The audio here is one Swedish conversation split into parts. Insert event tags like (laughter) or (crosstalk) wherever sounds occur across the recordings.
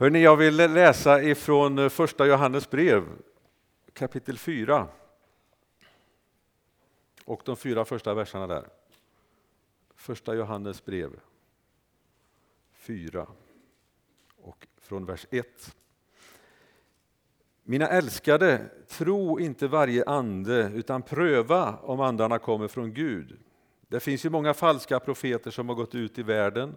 Hörrni, jag vill läsa ifrån eh, första Johannes brev kapitel 4 och de fyra första verserna där. Första Johannes brev 4 och från vers 1. Mina älskade, tro inte varje ande utan pröva om andarna kommer från Gud. Det finns ju många falska profeter som har gått ut i världen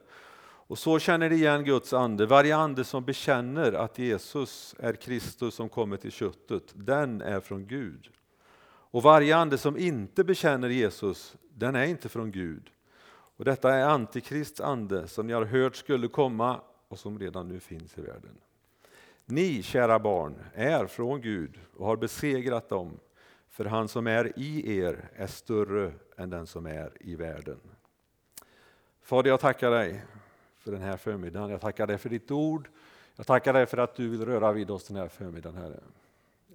och så känner ni igen Guds ande. Varje ande som bekänner att Jesus är Kristus som kommer till köttet, den är från Gud. Och varje ande som inte bekänner Jesus, den är inte från Gud. Och detta är Antikrists ande som ni har hört skulle komma och som redan nu finns i världen. Ni, kära barn, är från Gud och har besegrat dem, för han som är i er är större än den som är i världen. Fader, jag tackar dig för den här förmiddagen. Jag tackar dig för ditt ord. Jag tackar dig för att du vill röra vid oss den här förmiddagen, Herre.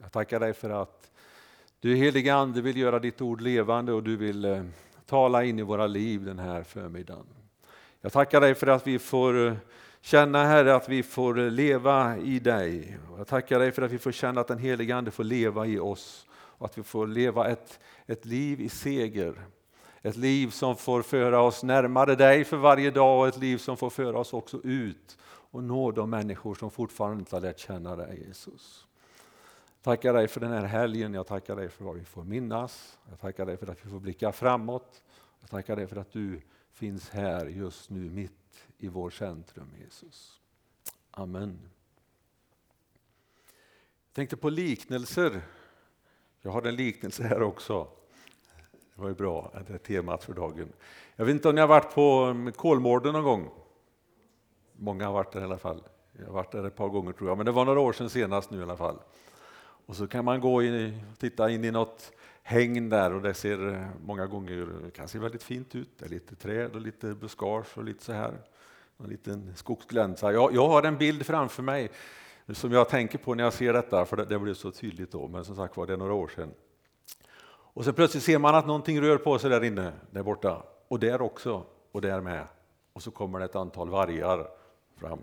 Jag tackar dig för att du heliga Ande vill göra ditt ord levande och du vill eh, tala in i våra liv den här förmiddagen. Jag tackar dig för att vi får eh, känna Herre att vi får eh, leva i dig. Jag tackar dig för att vi får känna att den heliga Ande får leva i oss och att vi får leva ett, ett liv i seger. Ett liv som får föra oss närmare dig för varje dag och ett liv som får föra oss också ut och nå de människor som fortfarande inte har lärt känna dig Jesus. Tackar dig för den här helgen, jag tackar dig för vad vi får minnas. Jag tackar dig för att vi får blicka framåt. Jag tackar dig för att du finns här just nu mitt i vårt centrum Jesus. Amen. Jag tänkte på liknelser. Jag har en liknelse här också. Det var ju bra det är temat för dagen. Jag vet inte om ni har varit på Kolmården någon gång? Många har varit där i alla fall. Jag har varit där ett par gånger tror jag, men det var några år sedan senast nu i alla fall. Och så kan man gå in, titta in i något häng där och det ser eh, många gånger det kan se väldigt fint ut. Det är lite träd och lite buskage och lite så här. En liten skogsglänsa. Jag, jag har en bild framför mig som jag tänker på när jag ser detta, för det, det blev så tydligt då, men som sagt var det är några år sedan. Och så plötsligt ser man att någonting rör på sig där inne, där borta. Och där också, och där med. Och så kommer det ett antal vargar fram.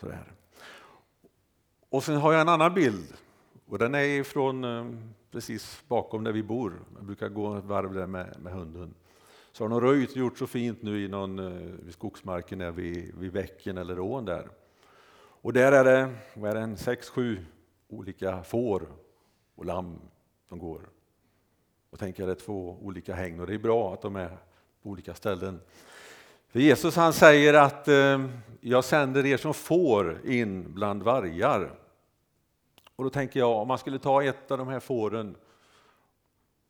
Sådär. Och sen har jag en annan bild. Och den är från eh, precis bakom där vi bor. Jag brukar gå ett varv där med, med hunden. Så har de röjt och gjort så fint nu i någon, eh, vid skogsmarken där vid, vid bäcken eller ån där. Och där är det, vad är det en sex, sju olika får och lamm som går. Och tänker det är två olika häng och det är bra att de är på olika ställen. För Jesus han säger att eh, jag sänder er som får in bland vargar. Och då tänker jag om man skulle ta ett av de här fåren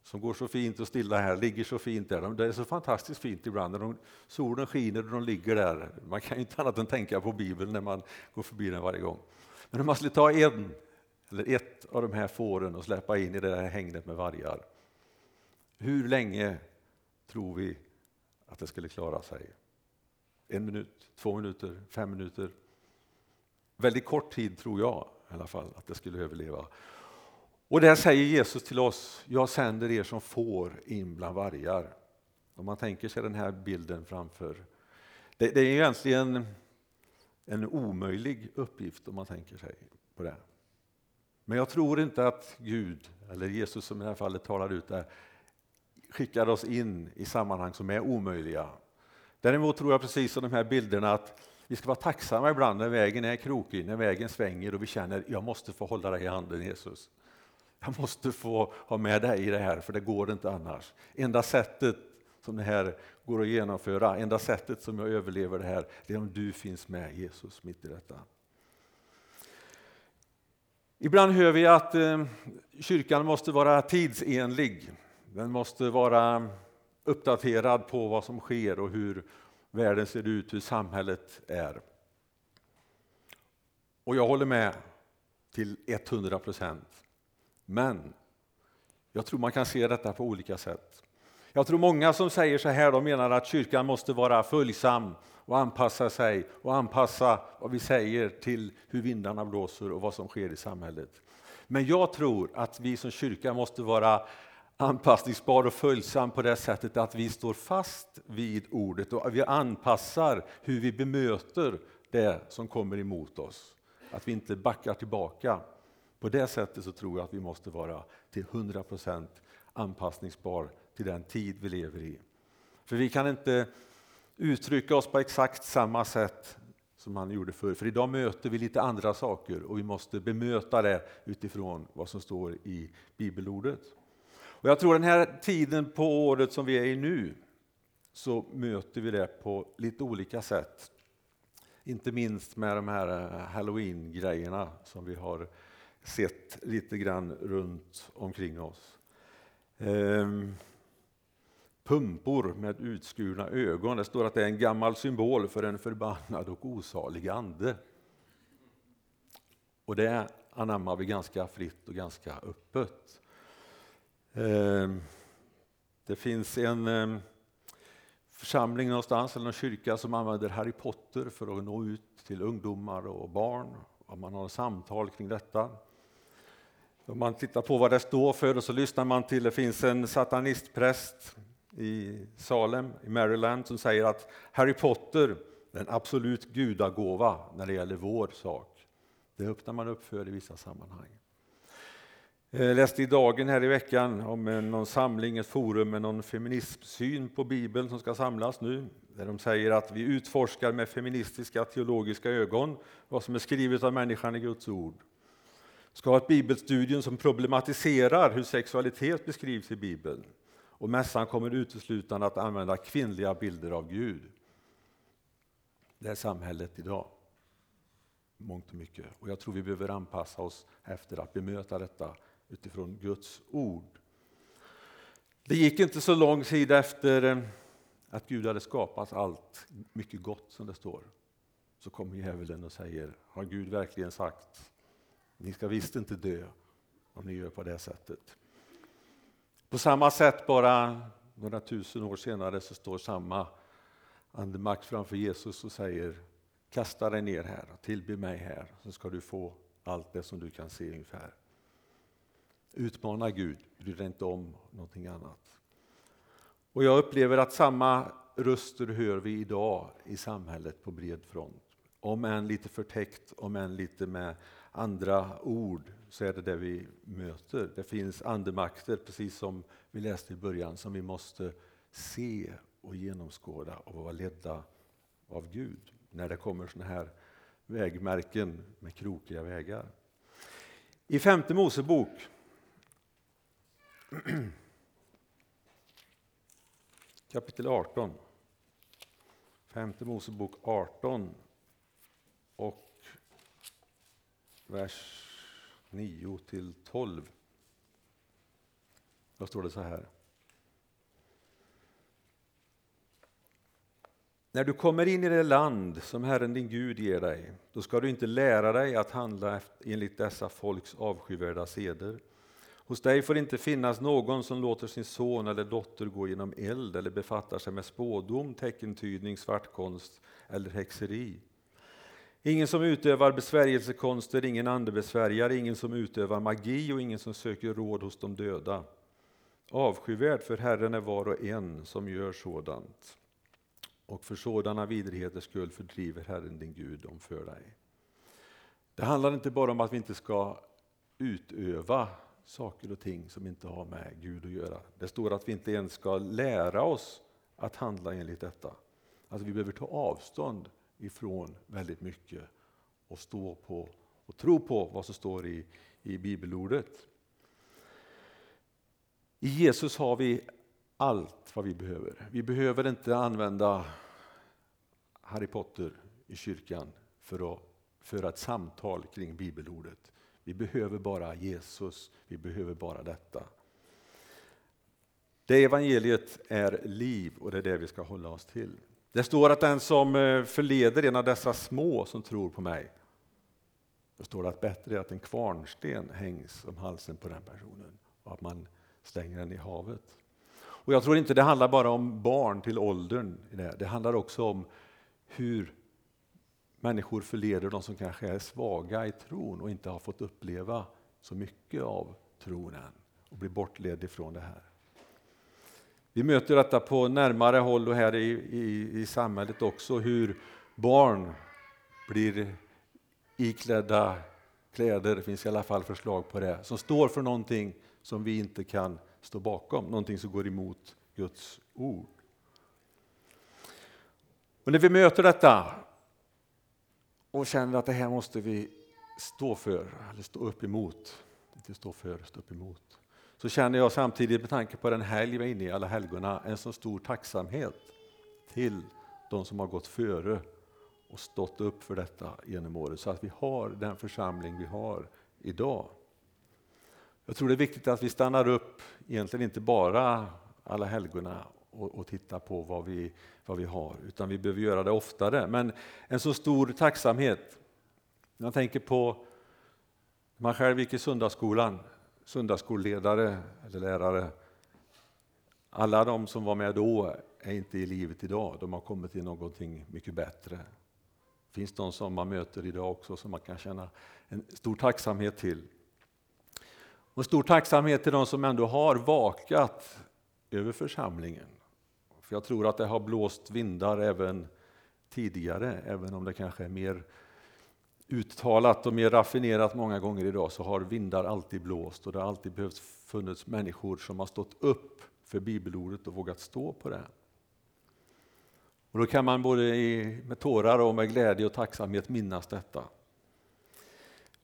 som går så fint och stilla här, ligger så fint där. Det är så fantastiskt fint ibland när de, solen skiner och de ligger där. Man kan ju inte annat än tänka på Bibeln när man går förbi den varje gång. Men om man skulle ta en eller ett av de här fåren och släppa in i det här hängnet med vargar. Hur länge tror vi att det skulle klara sig? En minut, två minuter, fem minuter? Väldigt kort tid tror jag i alla fall att det skulle överleva. Och där säger Jesus till oss, jag sänder er som får in bland vargar. Om man tänker sig den här bilden framför. Det, det är egentligen en omöjlig uppgift om man tänker sig på det. Men jag tror inte att Gud, eller Jesus som i det här fallet talar ut det, skickar oss in i sammanhang som är omöjliga. Däremot tror jag precis som de här bilderna att vi ska vara tacksamma ibland när vägen är krokig, när vägen svänger och vi känner jag måste få hålla dig i handen Jesus. Jag måste få ha med dig i det här för det går inte annars. Enda sättet som det här går att genomföra, enda sättet som jag överlever det här, det är om du finns med Jesus mitt i detta. Ibland hör vi att eh, kyrkan måste vara tidsenlig. Den måste vara uppdaterad på vad som sker och hur världen ser ut, hur samhället är. Och jag håller med till 100 procent. Men jag tror man kan se detta på olika sätt. Jag tror många som säger så här, de menar att kyrkan måste vara följsam och anpassa sig och anpassa vad vi säger till hur vindarna blåser och vad som sker i samhället. Men jag tror att vi som kyrka måste vara anpassningsbar och följsam på det sättet att vi står fast vid ordet och vi anpassar hur vi bemöter det som kommer emot oss. Att vi inte backar tillbaka. På det sättet så tror jag att vi måste vara till 100 procent anpassningsbar till den tid vi lever i. För vi kan inte uttrycka oss på exakt samma sätt som han gjorde förr. För idag möter vi lite andra saker och vi måste bemöta det utifrån vad som står i bibelordet. Och jag tror den här tiden på året som vi är i nu så möter vi det på lite olika sätt. Inte minst med de här eh, halloween-grejerna som vi har sett lite grann runt omkring oss. Ehm, pumpor med utskurna ögon. Det står att det är en gammal symbol för en förbannad och osalig ande. Och det anammar vi ganska fritt och ganska öppet. Ehm, det finns en ehm, församling någonstans, eller en kyrka, som använder Harry Potter för att nå ut till ungdomar och barn. Och man har samtal kring detta. Om man tittar på vad det står för och så lyssnar man till, det finns en satanistpräst i Salem i Maryland som säger att Harry Potter är en absolut gudagåva när det gäller vår sak. Det öppnar man upp för i vissa sammanhang. Jag läste i Dagen här i veckan om eh, någon samling, ett forum med någon feminismsyn på Bibeln som ska samlas nu. Där de säger att vi utforskar med feministiska teologiska ögon vad som är skrivet av människan i Guds ord. Ska ha ett bibelstudium som problematiserar hur sexualitet beskrivs i Bibeln. Och mässan kommer uteslutande att använda kvinnliga bilder av Gud. Det är samhället idag. Mångt och mycket. Och jag tror vi behöver anpassa oss efter att bemöta detta utifrån Guds ord. Det gick inte så lång tid efter eh, att Gud hade skapat allt mycket gott som det står. Så kommer djävulen och säger, har Gud verkligen sagt, ni ska visst inte dö om ni gör på det sättet. På samma sätt, bara några tusen år senare, så står samma andemakt framför Jesus och säger Kasta dig ner här och tillbe mig här, så ska du få allt det som du kan se ungefär. Utmana Gud, bry dig inte om någonting annat. Och jag upplever att samma röster hör vi idag i samhället på bred front. Om än lite förtäckt, om än lite med andra ord så är det det vi möter. Det finns andemakter, precis som vi läste i början, som vi måste se och genomskåda och vara ledda av Gud när det kommer sådana här vägmärken med krokiga vägar. I femte Mosebok (clears throat) kapitel 18. Femte Mosebok 18 och vers 9 till 12. Då står det så här. När du kommer in i det land som Herren din Gud ger dig, då ska du inte lära dig att handla enligt dessa folks avskyvärda seder. Hos dig får inte finnas någon som låter sin son eller dotter gå genom eld eller befattar sig med spådom, teckentydning, svartkonst eller häxeri. Ingen som utövar besvärjelsekonster, ingen andebesvärjare, ingen som utövar magi och ingen som söker råd hos de döda. Avskyvärd för Herren är var och en som gör sådant. Och för sådana vidrigheters skull fördriver Herren din Gud dem för dig. Det handlar inte bara om att vi inte ska utöva saker och ting som inte har med Gud att göra. Det står att vi inte ens ska lära oss att handla enligt detta. Alltså vi behöver ta avstånd ifrån väldigt mycket och stå på och tro på vad som står i, i bibelordet. I Jesus har vi allt vad vi behöver. Vi behöver inte använda Harry Potter i kyrkan för att föra ett samtal kring bibelordet. Vi behöver bara Jesus, vi behöver bara detta. Det evangeliet är liv och det är det vi ska hålla oss till. Det står att den som eh, förleder en av dessa små som tror på mig, det står att bättre är att en kvarnsten hängs om halsen på den personen och att man slänger den i havet. Och jag tror inte det handlar bara om barn till åldern. Det handlar också om hur människor förleder de som kanske är svaga i tron och inte har fått uppleva så mycket av tron än och blir bortledd ifrån det här. Vi möter detta på närmare håll och här i, i, i samhället också, hur barn blir iklädda kläder, det finns i alla fall förslag på det, som står för någonting som vi inte kan stå bakom, någonting som går emot Guds ord. Och när vi möter detta och känner att det här måste vi stå för, eller stå upp emot, inte stå för, stå upp emot, så känner jag samtidigt med tanke på den helg vi är inne i, alla helgona, en så stor tacksamhet till de som har gått före och stått upp för detta genom året, så att vi har den församling vi har idag. Jag tror det är viktigt att vi stannar upp, egentligen inte bara alla helgona och, och titta på vad vi, vad vi har, utan vi behöver göra det oftare. Men en så stor tacksamhet. Jag tänker på när man själv gick i söndagsskolan, söndagsskolledare eller lärare. Alla de som var med då är inte i livet idag, de har kommit till någonting mycket bättre. Det finns de som man möter idag också som man kan känna en stor tacksamhet till. Och stor tacksamhet till de som ändå har vakat över församlingen. För jag tror att det har blåst vindar även tidigare, även om det kanske är mer uttalat och mer raffinerat många gånger idag, så har vindar alltid blåst och det har alltid behövts funnits människor som har stått upp för bibelordet och vågat stå på det. Och då kan man både med tårar och med glädje och tacksamhet minnas detta.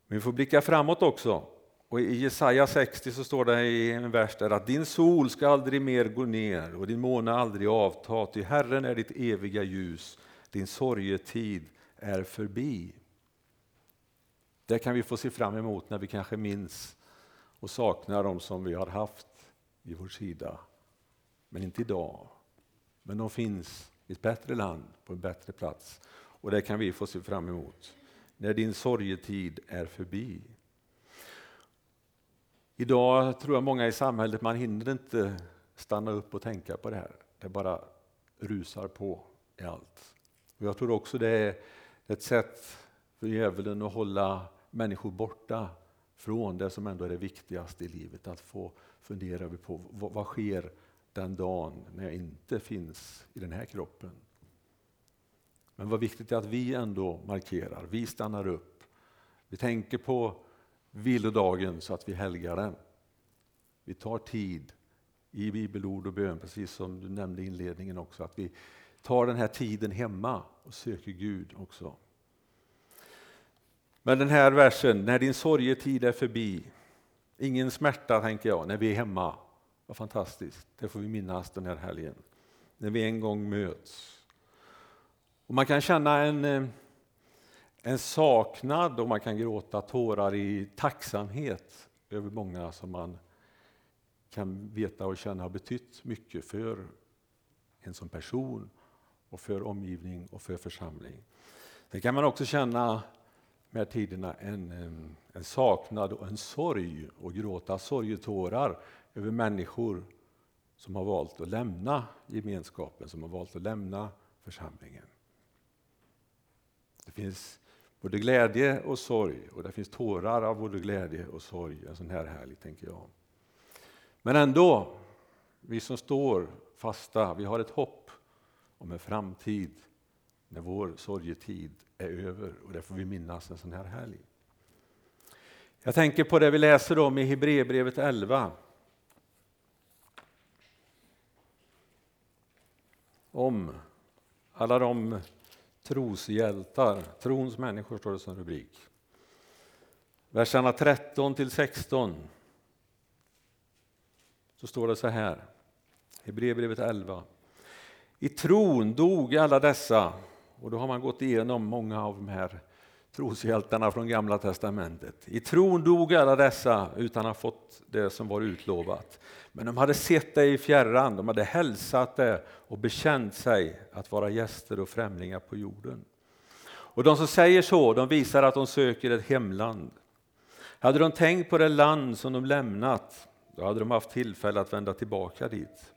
Men vi får blicka framåt också. Och I Jesaja 60 så står det i en vers där att din sol ska aldrig mer gå ner och din måne aldrig avta, ty Herren är ditt eviga ljus, din sorgetid är förbi. Det kan vi få se fram emot när vi kanske minns och saknar dem som vi har haft i vår sida. Men inte idag. Men de finns i ett bättre land, på en bättre plats. Och det kan vi få se fram emot. När din sorgetid är förbi. Idag tror jag många i samhället, man hinner inte stanna upp och tänka på det här. Det bara rusar på i allt. Och jag tror också det är ett sätt för djävulen att hålla människor borta från det som ändå är det viktigaste i livet. Att få fundera på vad, vad sker den dagen när jag inte finns i den här kroppen. Men vad viktigt är att vi ändå markerar, vi stannar upp. Vi tänker på vilodagen så att vi helgar den. Vi tar tid i bibelord och bön, precis som du nämnde i inledningen också, att vi tar den här tiden hemma och söker Gud också. Men den här versen, när din sorgetid är förbi, ingen smärta tänker jag, när vi är hemma. Vad fantastiskt, det får vi minnas den här helgen. När vi en gång möts. Och man kan känna en eh, en saknad och man kan gråta tårar i tacksamhet över många som man kan veta och känna har betytt mycket för en som person och för omgivning och för församling. Sen kan man också känna med tiderna en, en saknad och en sorg och gråta sorgetårar över människor som har valt att lämna gemenskapen, som har valt att lämna församlingen. Det finns både glädje och sorg. Och det finns tårar av både glädje och sorg en sån här helg, tänker jag. Men ändå, vi som står fasta, vi har ett hopp om en framtid när vår sorgetid är över. Och det får vi minnas en sån här helg. Jag tänker på det vi läser om i Hebreerbrevet 11. Om alla de Troshjältar, trons människor står det som rubrik. Verserna 13 till 16. Så står det så här, Hebreerbrevet 11. I tron dog alla dessa, och då har man gått igenom många av de här troshjältarna från Gamla testamentet. I tron dog alla dessa utan att ha fått det som var utlovat. Men de hade sett det i fjärran, de hade hälsat det och bekänt sig att vara gäster och främlingar på jorden. Och de som säger så, de visar att de söker ett hemland. Hade de tänkt på det land som de lämnat, då hade de haft tillfälle att vända tillbaka dit.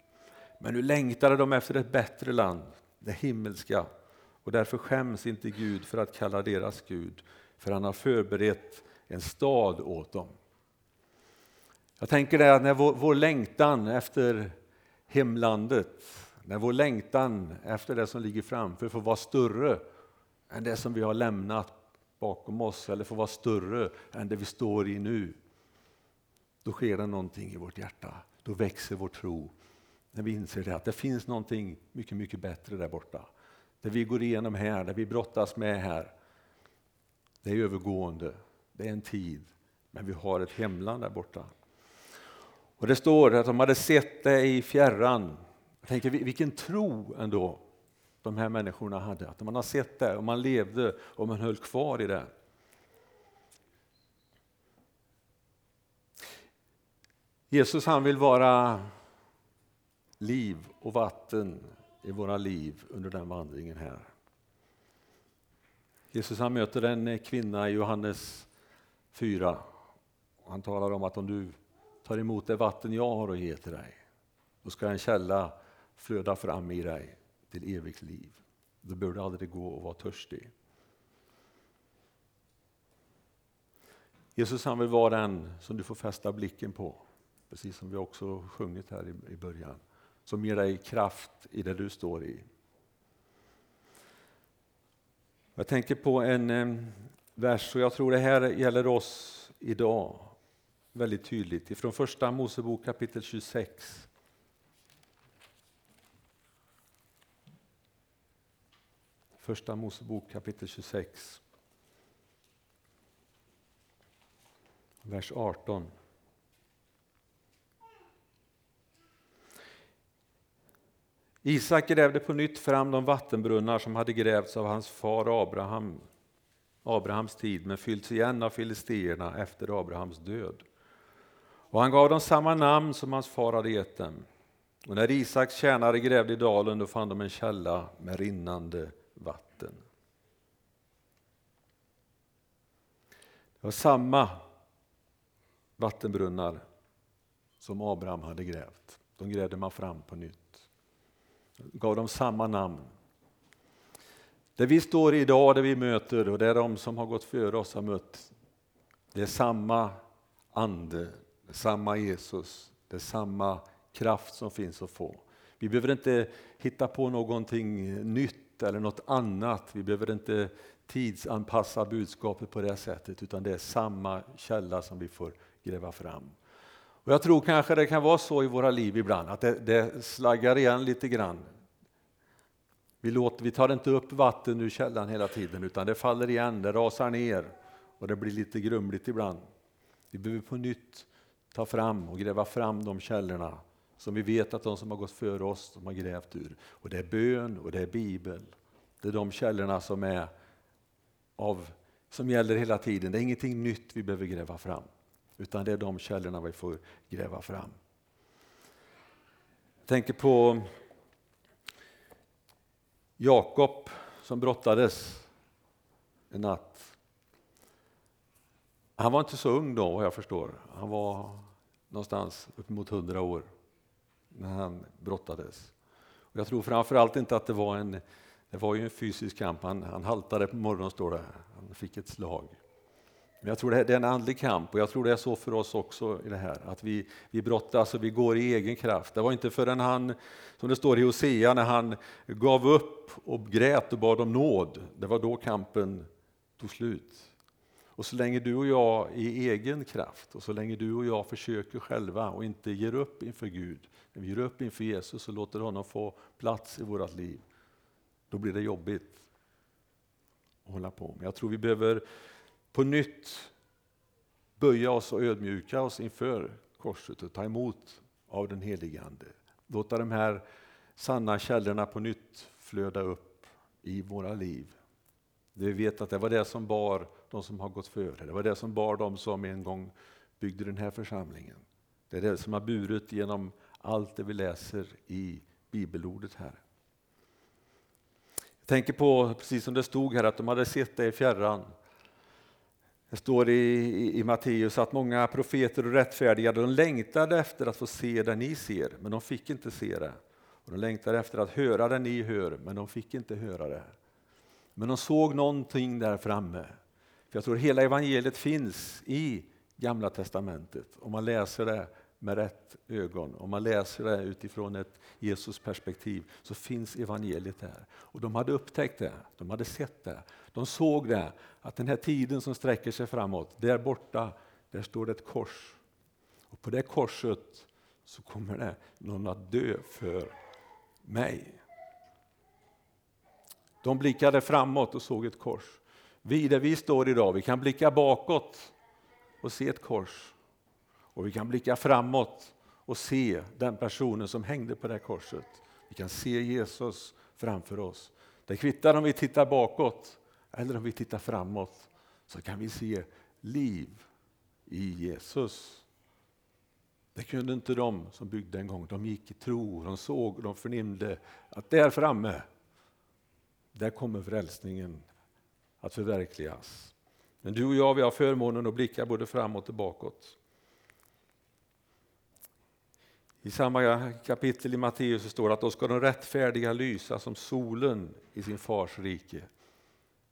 Men nu längtade de efter ett bättre land, det himmelska, och därför skäms inte Gud för att kalla deras Gud, för han har förberett en stad åt dem. Jag tänker det att när vår, vår längtan efter hemlandet, när vår längtan efter det som ligger framför får vara större än det som vi har lämnat bakom oss eller får vara större än det vi står i nu. Då sker det någonting i vårt hjärta. Då växer vår tro. När vi inser det, att det finns någonting mycket, mycket bättre där borta. Det vi går igenom här, det vi brottas med här. Det är övergående, det är en tid, men vi har ett hemland där borta. Och Det står att de hade sett det i fjärran. Jag tänker vilken tro ändå de här människorna hade. Att man har sett det och man levde och man höll kvar i det. Jesus han vill vara liv och vatten i våra liv under den vandringen här. Jesus han möter en kvinna i Johannes 4. Han talar om att om du tar emot det vatten jag har att ge till dig, då ska en källa flöda fram i dig till evigt liv. Då bör du aldrig gå och vara törstig. Jesus han vill vara den som du får fästa blicken på, precis som vi också sjungit här i början, som ger dig kraft i det du står i. Jag tänker på en eh, vers, och jag tror det här gäller oss idag väldigt tydligt, ifrån första Mosebok kapitel 26. Första Mosebok kapitel 26. Vers 18. Isak grävde på nytt fram de vattenbrunnar som hade grävts av hans far Abraham, Abrahams tid men fyllts igen av filisterna efter Abrahams död. Och han gav dem samma namn som hans far hade gett dem. Och när Isaks tjänare grävde i dalen då fann de en källa med rinnande vatten. Det var samma vattenbrunnar som Abraham hade grävt. De grävde man fram på nytt. Gav dem samma namn. Det vi står i idag, det vi möter och det är de som har gått före oss har mött. Det är samma ande, det är samma Jesus, det är samma kraft som finns att få. Vi behöver inte hitta på någonting nytt eller något annat. Vi behöver inte tidsanpassa budskapet på det sättet utan det är samma källa som vi får gräva fram. Och jag tror kanske det kan vara så i våra liv ibland att det, det slaggar igen lite grann. Vi, låter, vi tar inte upp vatten ur källan hela tiden utan det faller igen, det rasar ner och det blir lite grumligt ibland. Vi behöver på nytt ta fram och gräva fram de källorna som vi vet att de som har gått före oss de har grävt ur. Och det är bön och det är bibel. Det är de källorna som, är av, som gäller hela tiden. Det är ingenting nytt vi behöver gräva fram. Utan det är de källorna vi får gräva fram. Jag tänker på Jakob som brottades en natt. Han var inte så ung då vad jag förstår. Han var någonstans uppemot hundra år när han brottades. Och jag tror framförallt inte att det var en, det var ju en fysisk kamp. Han, han haltade på morgonen står det. Han fick ett slag. Men jag tror det är en andlig kamp och jag tror det är så för oss också i det här. Att vi, vi brottas och vi går i egen kraft. Det var inte förrän han, som det står i Hosea, när han gav upp och grät och bad om nåd. Det var då kampen tog slut. Och så länge du och jag i egen kraft och så länge du och jag försöker själva och inte ger upp inför Gud, när vi ger upp inför Jesus och låter honom få plats i vårt liv, då blir det jobbigt att hålla på. Men jag tror vi behöver på nytt böja oss och ödmjuka oss inför korset och ta emot av den helige Ande. Låta de här sanna källorna på nytt flöda upp i våra liv. Vi vet att det var det som bar de som har gått före. Det var det som bar de som en gång byggde den här församlingen. Det är det som har burit genom allt det vi läser i bibelordet här. Jag tänker på, precis som det stod här, att de hade sett det i fjärran. Det står i, i, i Matteus att många profeter och rättfärdiga de längtade efter att få se det ni ser, men de fick inte se det. Och de längtade efter att höra det ni hör, men de fick inte höra det. Men de såg någonting där framme. För jag tror hela evangeliet finns i Gamla testamentet. Om man läser det med rätt ögon. Om man läser det utifrån ett Jesus perspektiv så finns evangeliet där. Och de hade upptäckt det, de hade sett det. De såg det, att den här tiden som sträcker sig framåt, där borta, där står det ett kors. Och på det korset så kommer det någon att dö för mig. De blickade framåt och såg ett kors. Vi där vi står idag, vi kan blicka bakåt och se ett kors. Och vi kan blicka framåt och se den personen som hängde på det korset. Vi kan se Jesus framför oss. Det kvittar om vi tittar bakåt eller om vi tittar framåt så kan vi se liv i Jesus. Det kunde inte de som byggde en gång. De gick i tro, de såg, de förnimde att där framme, där kommer frälsningen att förverkligas. Men du och jag, vi har förmånen att blicka både framåt och bakåt. I samma kapitel i Matteus står det att då ska de rättfärdiga lysa som solen i sin fars rike.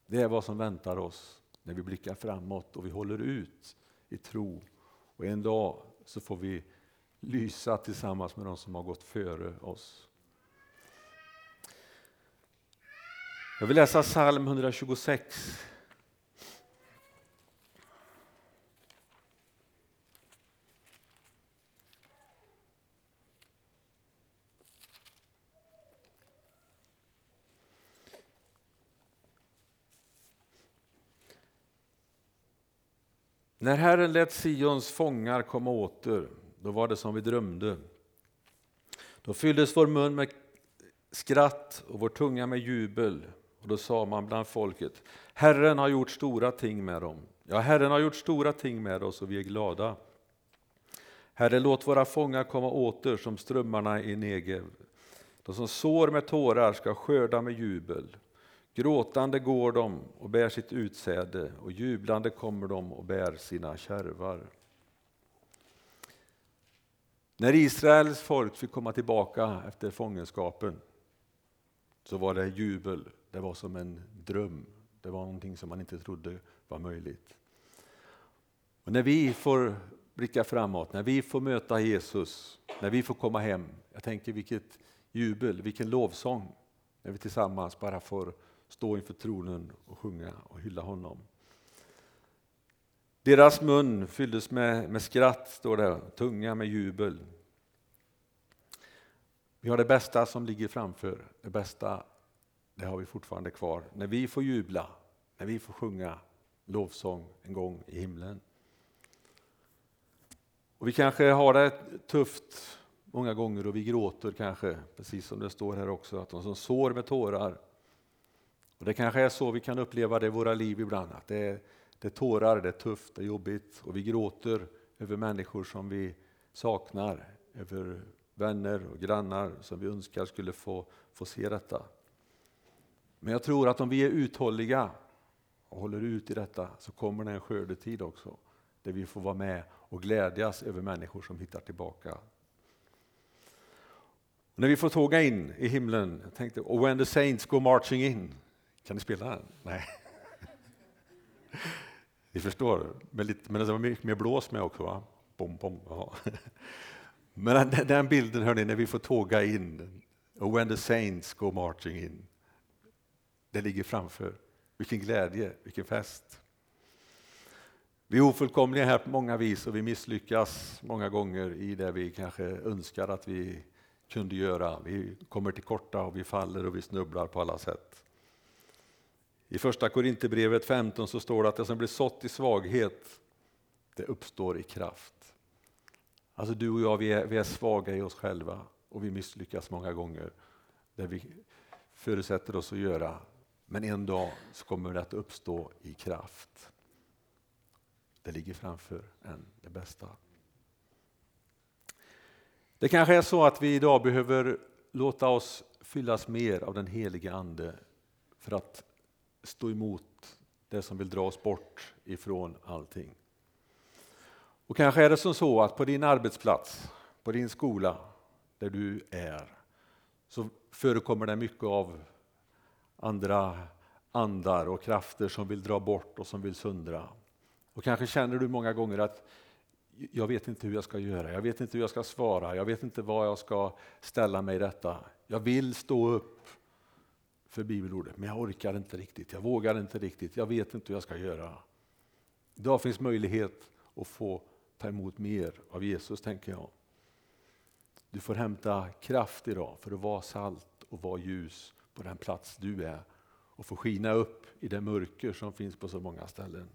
Det är vad som väntar oss när vi blickar framåt och vi håller ut i tro. Och en dag så får vi lysa tillsammans med de som har gått före oss. Jag vill läsa psalm 126. När Herren lät Sions fångar komma åter, då var det som vi drömde. Då fylldes vår mun med skratt och vår tunga med jubel. Och då sa man bland folket, Herren har gjort stora ting med dem. Ja, Herren har gjort stora ting med oss och vi är glada. Herre, låt våra fångar komma åter som strömmarna i Negev. De som sår med tårar ska skörda med jubel. Gråtande går de och bär sitt utsäde och jublande kommer de och bär sina kärvar. När Israels folk fick komma tillbaka efter fångenskapen så var det jubel. Det var som en dröm. Det var någonting som man inte trodde var möjligt. Och när vi får blicka framåt, när vi får möta Jesus, när vi får komma hem. Jag tänker vilket jubel, vilken lovsång när vi tillsammans bara får stå inför tronen och sjunga och hylla honom. Deras mun fylldes med, med skratt, står det, tunga med jubel. Vi har det bästa som ligger framför, det bästa det har vi fortfarande kvar. När vi får jubla, när vi får sjunga lovsång en gång i himlen. Och vi kanske har det tufft många gånger och vi gråter kanske, precis som det står här också, att de som sår med tårar och Det kanske är så vi kan uppleva det i våra liv ibland, att det är, det är tårar, det är tufft, det är jobbigt och vi gråter över människor som vi saknar, över vänner och grannar som vi önskar skulle få, få se detta. Men jag tror att om vi är uthålliga och håller ut i detta så kommer det en skördetid också, där vi får vara med och glädjas över människor som hittar tillbaka. Och när vi får tåga in i himlen, jag tänkte, och when the saints go marching in, kan ni spela den? Nej. Ni förstår, men, lite, men det var mycket mer blås med också. Va? Bom, bom, ja. Men den, den bilden hörni, när vi får tåga in, och when the saints go marching in. Det ligger framför. Vilken glädje, vilken fest. Vi är ofullkomliga här på många vis och vi misslyckas många gånger i det vi kanske önskar att vi kunde göra. Vi kommer till korta och vi faller och vi snubblar på alla sätt. I första Korinthierbrevet 15 så står det att det som blir sått i svaghet, det uppstår i kraft. Alltså du och jag, vi är, vi är svaga i oss själva och vi misslyckas många gånger. Det vi förutsätter oss att göra. Men en dag så kommer det att uppstå i kraft. Det ligger framför en, det bästa. Det kanske är så att vi idag behöver låta oss fyllas mer av den helige Ande för att stå emot det som vill dra oss bort ifrån allting. Och kanske är det som så att på din arbetsplats, på din skola, där du är, så förekommer det mycket av andra andar och krafter som vill dra bort och som vill söndra. Och kanske känner du många gånger att jag vet inte hur jag ska göra, jag vet inte hur jag ska svara, jag vet inte vad jag ska ställa mig i detta. Jag vill stå upp för bibelordet, men jag orkar inte riktigt, jag vågar inte riktigt, jag vet inte hur jag ska göra. Idag finns möjlighet att få ta emot mer av Jesus, tänker jag. Du får hämta kraft idag för att vara salt och vara ljus på den plats du är och få skina upp i det mörker som finns på så många ställen.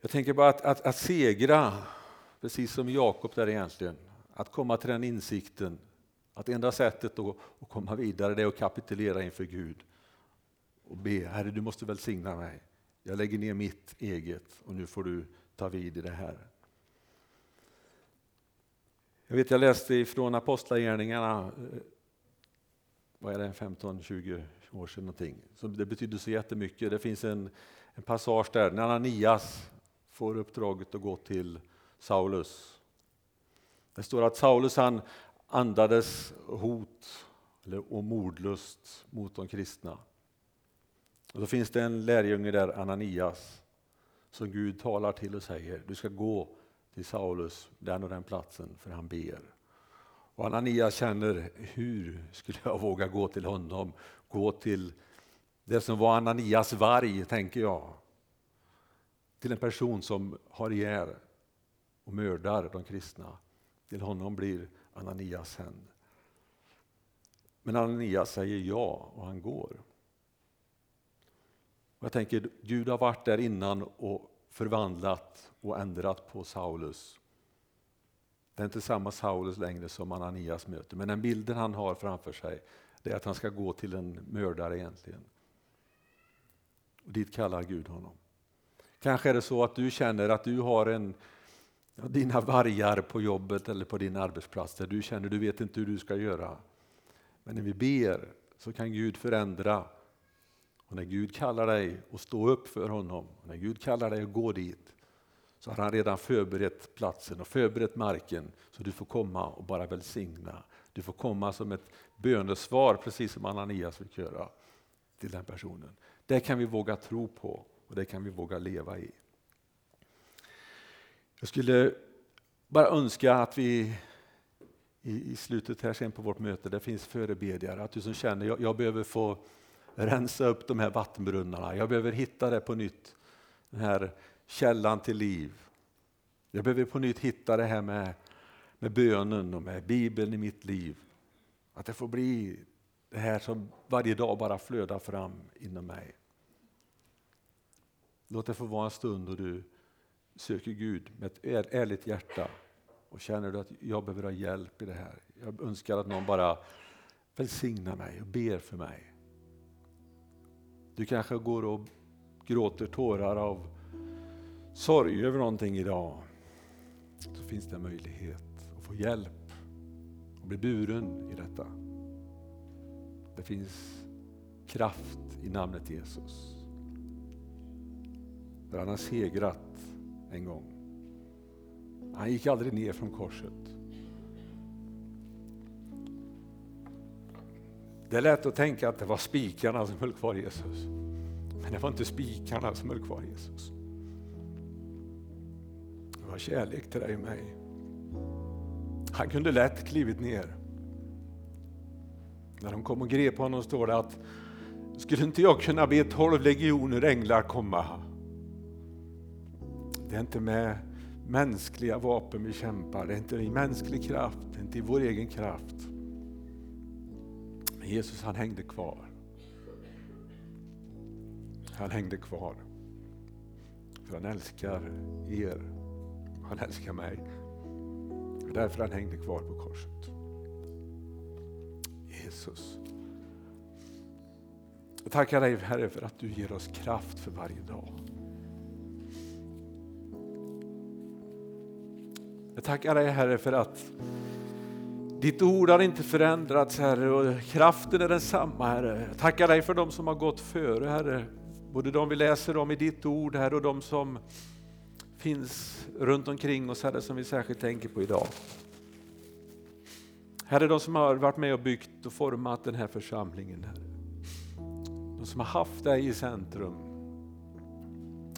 Jag tänker bara att, att, att segra, precis som Jakob där egentligen, att komma till den insikten att enda sättet att, att komma vidare det är att kapitulera inför Gud och be, Herre du måste välsigna mig. Jag lägger ner mitt eget och nu får du ta vid i det här. Jag vet, jag läste ifrån Apostlagärningarna, eh, vad är det, 15-20 år sedan någonting. Så det betyder så jättemycket. Det finns en, en passage där när Ananias får uppdraget att gå till Saulus. Det står att Saulus han andades hot och mordlust mot de kristna. Och då finns det en lärjunge där, Ananias, som Gud talar till och säger, du ska gå till Saulus, den och den platsen, för han ber. Och Ananias känner, hur skulle jag våga gå till honom? Gå till det som var Ananias varg, tänker jag. Till en person som har ihjäl och mördar de kristna. Till honom blir Ananias händ. Men Ananias säger ja och han går. Och jag tänker, Gud har varit där innan och förvandlat och ändrat på Saulus. Det är inte samma Saulus längre som Ananias möter, men den bilden han har framför sig det är att han ska gå till en mördare egentligen. Och dit kallar Gud honom. Kanske är det så att du känner att du har en, dina vargar på jobbet eller på din arbetsplats där du känner du vet inte hur du ska göra. Men när vi ber så kan Gud förändra och när Gud kallar dig att stå upp för honom, och när Gud kallar dig att gå dit, så har han redan förberett platsen och förberett marken så du får komma och bara välsigna. Du får komma som ett bönesvar, precis som Ananias fick göra till den personen. Det kan vi våga tro på och det kan vi våga leva i. Jag skulle bara önska att vi i, slutet här sen på vårt möte, det finns förebedjare, att du som känner jag, jag behöver få rensa upp de här vattenbrunnarna. Jag behöver hitta det på nytt, den här källan till liv. Jag behöver på nytt hitta det här med, med bönen och med Bibeln i mitt liv. Att det får bli det här som varje dag bara flödar fram inom mig. Låt det få vara en stund då du söker Gud med ett ärligt hjärta och känner du att jag behöver ha hjälp i det här. Jag önskar att någon bara välsignar mig och ber för mig. Du kanske går och gråter tårar av sorg över någonting idag. Så finns det en möjlighet att få hjälp och bli buren i detta. Det finns kraft i namnet Jesus. För han har segrat en gång. Han gick aldrig ner från korset. Det är lätt att tänka att det var spikarna som höll kvar Jesus. Men det var inte spikarna som höll kvar Jesus. Det var kärlek till dig och mig. Han kunde lätt klivit ner. När de kom och grep honom står det att skulle inte jag kunna be tolv legioner änglar komma? Det är inte med mänskliga vapen vi kämpar, det är inte i mänsklig kraft, det är inte i vår egen kraft. Men Jesus han hängde kvar. Han hängde kvar. För han älskar er. Han älskar mig. Det därför han hängde kvar på korset. Jesus. Jag tackar dig Herre för att du ger oss kraft för varje dag. Tackar dig Herre för att ditt ord har inte förändrats Herre och kraften är densamma Herre. Jag tackar dig för de som har gått före Herre. Både de vi läser om i ditt ord Herre och de som finns runt omkring oss Herre som vi särskilt tänker på idag. Herre, de som har varit med och byggt och format den här församlingen. Herre. De som har haft dig i centrum.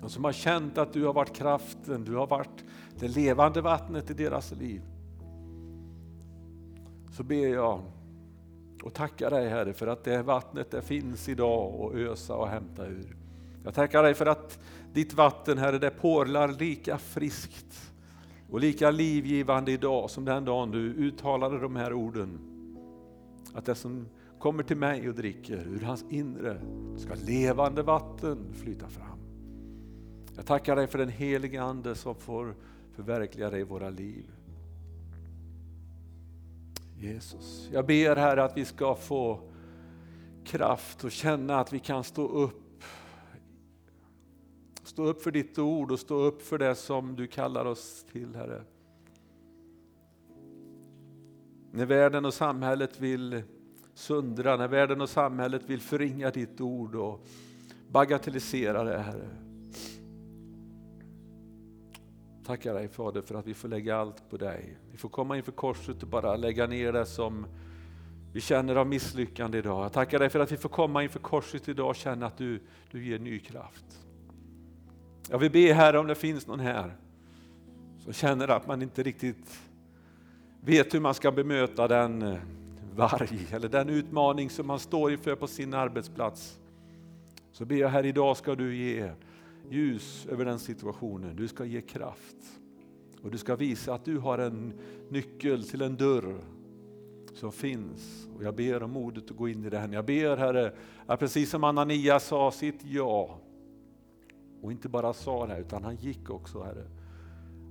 de som har känt att du har varit kraften, du har varit det levande vattnet i deras liv. Så ber jag och tackar dig Herre för att det vattnet det finns idag att ösa och hämta ur. Jag tackar dig för att ditt vatten Herre det porlar lika friskt och lika livgivande idag som den dagen du uttalade de här orden. Att det som kommer till mig och dricker ur hans inre ska levande vatten flyta fram. Jag tackar dig för den helige Ande som får förverkliga det i våra liv. Jesus, jag ber här att vi ska få kraft och känna att vi kan stå upp. Stå upp för ditt ord och stå upp för det som du kallar oss till Herre. När världen och samhället vill sundra, när världen och samhället vill förringa ditt ord och bagatellisera det Herre. Tackar dig Fader för att vi får lägga allt på dig. Vi får komma inför korset och bara lägga ner det som vi känner av misslyckande idag. Jag tackar dig för att vi får komma inför korset idag och känna att du, du ger ny kraft. Jag vill be Herre om det finns någon här som känner att man inte riktigt vet hur man ska bemöta den eh, varg eller den utmaning som man står inför på sin arbetsplats. Så ber jag här idag ska du ge ljus över den situationen. Du ska ge kraft. Och du ska visa att du har en nyckel till en dörr som finns. Och jag ber om modet att gå in i den. Jag ber Herre, att precis som Ananias sa sitt ja, och inte bara sa det utan han gick också Herre.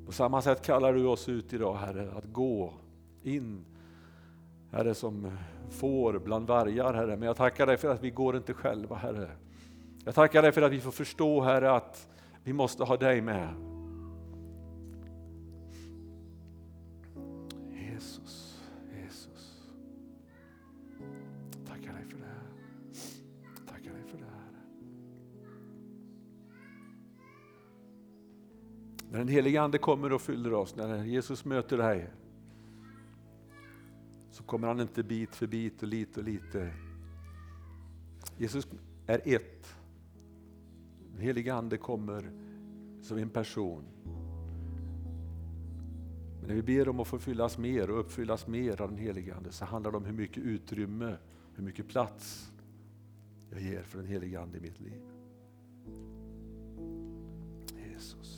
På samma sätt kallar du oss ut idag Herre, att gå in Herre som får bland vargar Herre. Men jag tackar dig för att vi går inte själva Herre. Jag tackar dig för att vi får förstå Herre att vi måste ha dig med. Jesus, Jesus. Tackar dig för det här. Tackar dig för det här. När den helige Ande kommer och fyller oss, när Jesus möter dig, så kommer han inte bit för bit och lite och lite. Jesus är ett. Den helige Ande kommer som en person. Men när vi ber om att få fyllas mer och uppfyllas mer av den helige Ande så handlar det om hur mycket utrymme, hur mycket plats jag ger för den helige Ande i mitt liv. Jesus.